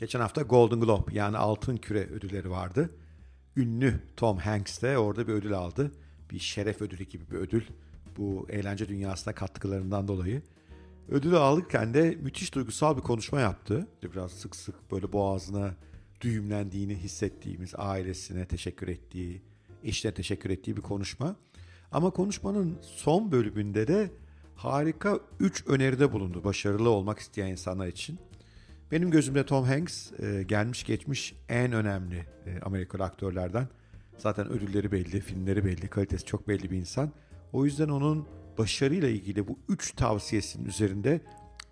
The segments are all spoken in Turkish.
Geçen hafta Golden Globe yani Altın Küre ödülleri vardı. Ünlü Tom Hanks de orada bir ödül aldı. Bir şeref ödülü gibi bir ödül. Bu eğlence dünyasına katkılarından dolayı. Ödülü alırken de müthiş duygusal bir konuşma yaptı. Biraz sık sık böyle boğazına düğümlendiğini hissettiğimiz ailesine teşekkür ettiği, eşine teşekkür ettiği bir konuşma. Ama konuşmanın son bölümünde de harika 3 öneride bulundu başarılı olmak isteyen insanlar için. Benim gözümde Tom Hanks e, gelmiş geçmiş en önemli e, Amerikalı aktörlerden. Zaten ödülleri belli, filmleri belli, kalitesi çok belli bir insan. O yüzden onun başarıyla ilgili bu üç tavsiyesinin üzerinde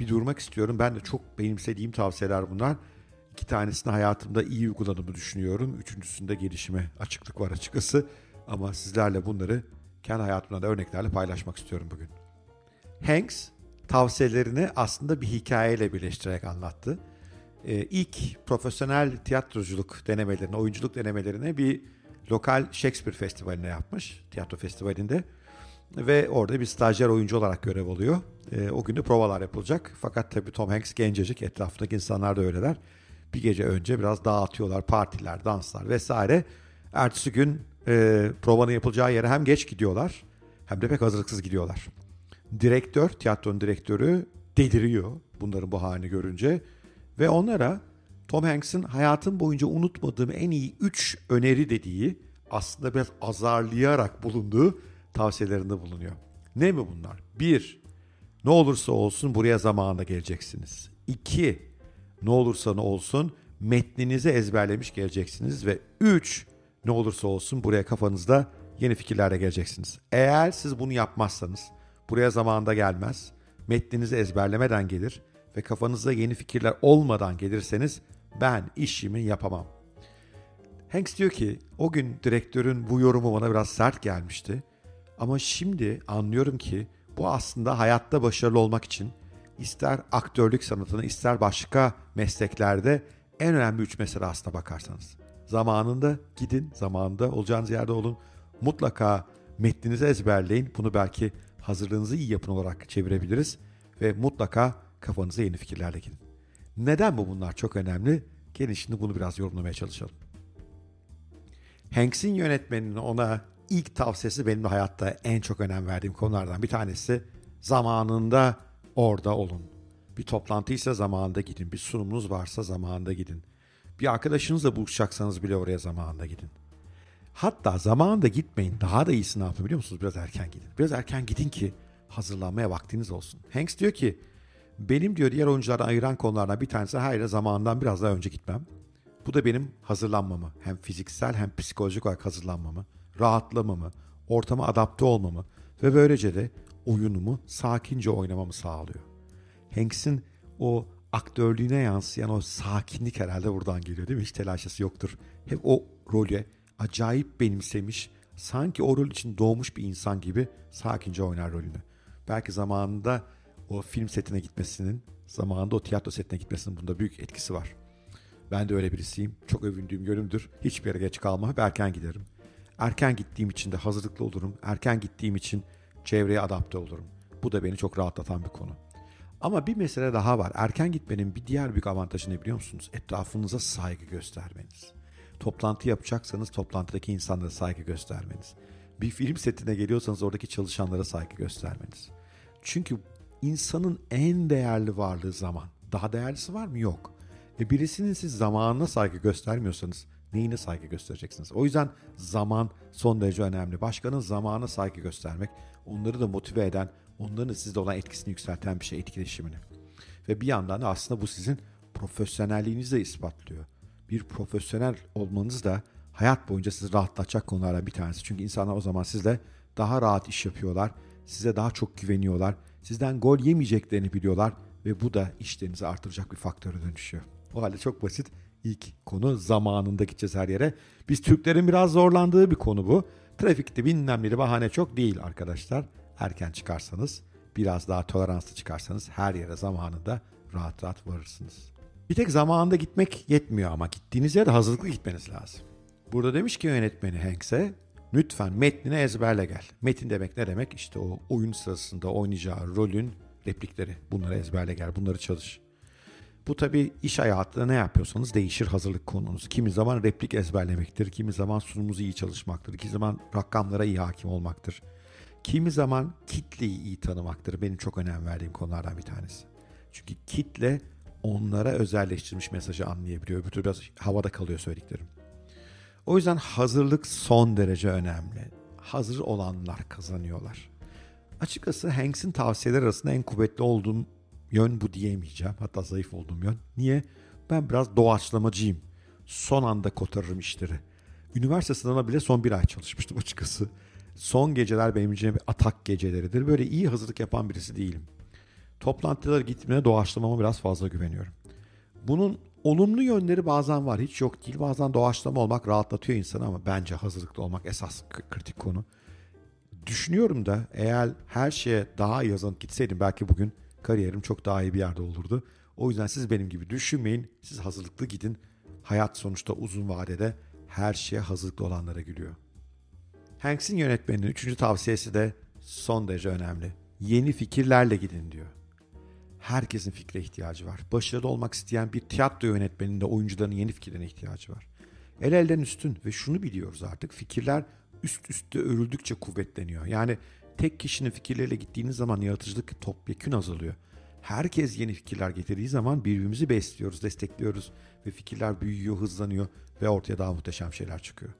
bir durmak istiyorum. Ben de çok benimsediğim tavsiyeler bunlar. İki tanesini hayatımda iyi uyguladığımı düşünüyorum. Üçüncüsünde gelişime açıklık var açıkçası. Ama sizlerle bunları kendi hayatımda da örneklerle paylaşmak istiyorum bugün. Hanks tavsiyelerini aslında bir hikayeyle birleştirerek anlattı. Ee, ilk profesyonel tiyatroculuk denemelerini, oyunculuk denemelerini bir lokal Shakespeare Festivali'ne yapmış. Tiyatro festivalinde. Ve orada bir stajyer oyuncu olarak görev alıyor. Ee, o gün de provalar yapılacak. Fakat tabii Tom Hanks gencecik, etrafındaki insanlar da öyleler. Bir gece önce biraz dağıtıyorlar, partiler, danslar vesaire. Ertesi gün e, provanın yapılacağı yere hem geç gidiyorlar hem de pek hazırlıksız gidiyorlar. Direktör, tiyatronun direktörü deliriyor bunların bu halini görünce ve onlara Tom Hanks'in hayatım boyunca unutmadığım en iyi 3 öneri dediği aslında biraz azarlayarak bulunduğu tavsiyelerinde bulunuyor. Ne mi bunlar? 1. Ne olursa olsun buraya zamanında geleceksiniz. 2. Ne olursa ne olsun metninizi ezberlemiş geleceksiniz ve 3. Ne olursa olsun buraya kafanızda yeni fikirlerle geleceksiniz. Eğer siz bunu yapmazsanız buraya zamanında gelmez, metninizi ezberlemeden gelir ve kafanızda yeni fikirler olmadan gelirseniz ben işimi yapamam. Hanks diyor ki o gün direktörün bu yorumu bana biraz sert gelmişti. Ama şimdi anlıyorum ki bu aslında hayatta başarılı olmak için ister aktörlük sanatını ister başka mesleklerde en önemli üç mesele aslına bakarsanız. Zamanında gidin, zamanında olacağınız yerde olun. Mutlaka metninizi ezberleyin. Bunu belki hazırlığınızı iyi yapın olarak çevirebiliriz. Ve mutlaka kafanıza yeni fikirlerle gidin. Neden bu bunlar çok önemli? Gelin şimdi bunu biraz yorumlamaya çalışalım. Hanks'in yönetmeninin ona ilk tavsiyesi benim de hayatta en çok önem verdiğim konulardan bir tanesi zamanında orada olun. Bir toplantıysa zamanında gidin. Bir sunumunuz varsa zamanında gidin. Bir arkadaşınızla buluşacaksanız bile oraya zamanında gidin. Hatta zamanında gitmeyin. Daha da iyisini yapın biliyor musunuz? Biraz erken gidin. Biraz erken gidin ki hazırlanmaya vaktiniz olsun. Hanks diyor ki benim diyor diğer oyunculardan ayıran konulardan bir tanesi hayır zamanından biraz daha önce gitmem. Bu da benim hazırlanmamı hem fiziksel hem psikolojik olarak hazırlanmamı, rahatlamamı, ortama adapte olmamı ve böylece de oyunumu sakince oynamamı sağlıyor. Hanks'in o aktörlüğüne yansıyan o sakinlik herhalde buradan geliyor değil mi? Hiç telaşesi yoktur. Hep o rolü acayip benimsemiş, sanki o rol için doğmuş bir insan gibi sakince oynar rolünü. Belki zamanında o film setine gitmesinin, zamanında o tiyatro setine gitmesinin bunda büyük etkisi var. Ben de öyle birisiyim. Çok övündüğüm yönümdür. Hiçbir yere geç kalmam. Hep erken giderim. Erken gittiğim için de hazırlıklı olurum. Erken gittiğim için çevreye adapte olurum. Bu da beni çok rahatlatan bir konu. Ama bir mesele daha var. Erken gitmenin bir diğer büyük avantajı ne biliyor musunuz? Etrafınıza saygı göstermeniz. Toplantı yapacaksanız toplantıdaki insanlara saygı göstermeniz. Bir film setine geliyorsanız oradaki çalışanlara saygı göstermeniz. Çünkü insanın en değerli varlığı zaman. Daha değerlisi var mı? Yok. E birisinin siz zamanına saygı göstermiyorsanız neyine saygı göstereceksiniz? O yüzden zaman son derece önemli. Başkanın zamana saygı göstermek, onları da motive eden, onların sizde olan etkisini yükselten bir şey, etkileşimini. Ve bir yandan da aslında bu sizin profesyonelliğinizi de ispatlıyor. Bir profesyonel olmanız da hayat boyunca sizi rahatlatacak konulardan bir tanesi. Çünkü insanlar o zaman sizle daha rahat iş yapıyorlar, size daha çok güveniyorlar, sizden gol yemeyeceklerini biliyorlar ve bu da işlerinizi artıracak bir faktöre dönüşüyor. O halde çok basit. İlk konu zamanında gideceğiz her yere. Biz Türklerin biraz zorlandığı bir konu bu. Trafikte bilmem neli bahane çok değil arkadaşlar. Erken çıkarsanız, biraz daha toleranslı çıkarsanız her yere zamanında rahat rahat varırsınız. Bir tek zamanında gitmek yetmiyor ama gittiğiniz yerde hazırlıklı gitmeniz lazım. Burada demiş ki yönetmeni Hanks'e lütfen metnini ezberle gel. Metin demek ne demek? İşte o oyun sırasında oynayacağı rolün replikleri. Bunları ezberle gel, bunları çalış. Bu tabii iş hayatında ne yapıyorsanız değişir hazırlık konunuz. Kimi zaman replik ezberlemektir, kimi zaman sunumuzu iyi çalışmaktır, kimi zaman rakamlara iyi hakim olmaktır. Kimi zaman kitleyi iyi tanımaktır. Benim çok önem verdiğim konulardan bir tanesi. Çünkü kitle onlara özelleştirilmiş mesajı anlayabiliyor. Bir biraz havada kalıyor söylediklerim. O yüzden hazırlık son derece önemli. Hazır olanlar kazanıyorlar. Açıkçası Hanks'in tavsiyeler arasında en kuvvetli olduğum yön bu diyemeyeceğim. Hatta zayıf olduğum yön. Niye? Ben biraz doğaçlamacıyım. Son anda kotarırım işleri. Üniversite sınavına bile son bir ay çalışmıştım açıkçası. Son geceler benim için bir atak geceleridir. Böyle iyi hazırlık yapan birisi değilim. Toplantılara gitmeye doğaçlamama biraz fazla güveniyorum. Bunun olumlu yönleri bazen var hiç yok değil. Bazen doğaçlama olmak rahatlatıyor insanı ama bence hazırlıklı olmak esas kritik konu. Düşünüyorum da eğer her şeye daha iyi hazırlanıp gitseydim belki bugün kariyerim çok daha iyi bir yerde olurdu. O yüzden siz benim gibi düşünmeyin. Siz hazırlıklı gidin. Hayat sonuçta uzun vadede her şeye hazırlıklı olanlara gülüyor. Hanks'in yönetmeninin üçüncü tavsiyesi de son derece önemli. Yeni fikirlerle gidin diyor. Herkesin fikre ihtiyacı var. Başarılı olmak isteyen bir tiyatro yönetmeninin de oyuncuların yeni fikirlerine ihtiyacı var. El elden üstün ve şunu biliyoruz artık fikirler üst üste örüldükçe kuvvetleniyor. Yani tek kişinin fikirleriyle gittiğiniz zaman yaratıcılık topyekün azalıyor. Herkes yeni fikirler getirdiği zaman birbirimizi besliyoruz, destekliyoruz ve fikirler büyüyor, hızlanıyor ve ortaya daha muhteşem şeyler çıkıyor.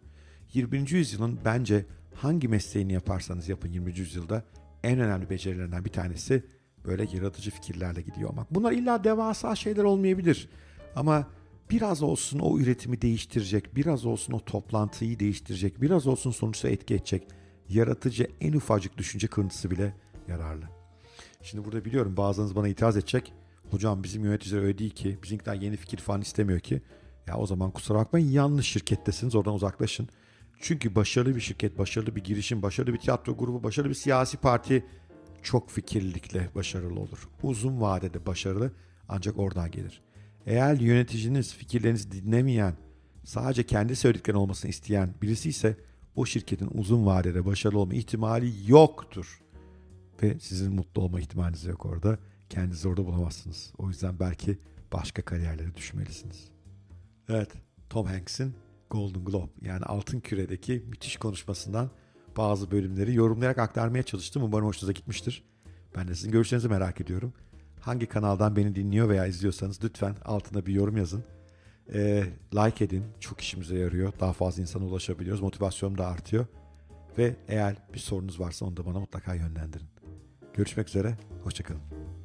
20. yüzyılın bence hangi mesleğini yaparsanız yapın 20. yüzyılda en önemli becerilerinden bir tanesi böyle yaratıcı fikirlerle gidiyor olmak. Bunlar illa devasa şeyler olmayabilir ama biraz olsun o üretimi değiştirecek, biraz olsun o toplantıyı değiştirecek, biraz olsun sonuçta etki edecek yaratıcı en ufacık düşünce kırıntısı bile yararlı. Şimdi burada biliyorum bazılarınız bana itiraz edecek. Hocam bizim yöneticiler öyle değil ki. Bizimkiler yeni fikir falan istemiyor ki. Ya o zaman kusura bakmayın yanlış şirkettesiniz oradan uzaklaşın. Çünkü başarılı bir şirket, başarılı bir girişim, başarılı bir tiyatro grubu, başarılı bir siyasi parti çok fikirlilikle başarılı olur. Uzun vadede başarılı ancak oradan gelir. Eğer yöneticiniz fikirlerinizi dinlemeyen, sadece kendi söylediklerini olmasını isteyen birisi ise o şirketin uzun vadede başarılı olma ihtimali yoktur. Ve sizin mutlu olma ihtimaliniz yok orada. Kendinizi orada bulamazsınız. O yüzden belki başka kariyerlere düşmelisiniz. Evet, Tom Hanks'in Golden Globe yani Altın Küre'deki müthiş konuşmasından bazı bölümleri yorumlayarak aktarmaya çalıştım. Umarım hoşunuza gitmiştir. Ben de sizin görüşlerinizi merak ediyorum. Hangi kanaldan beni dinliyor veya izliyorsanız lütfen altına bir yorum yazın. Ee, like edin. Çok işimize yarıyor. Daha fazla insana ulaşabiliyoruz. Motivasyonum da artıyor. Ve eğer bir sorunuz varsa onu da bana mutlaka yönlendirin. Görüşmek üzere. Hoşçakalın.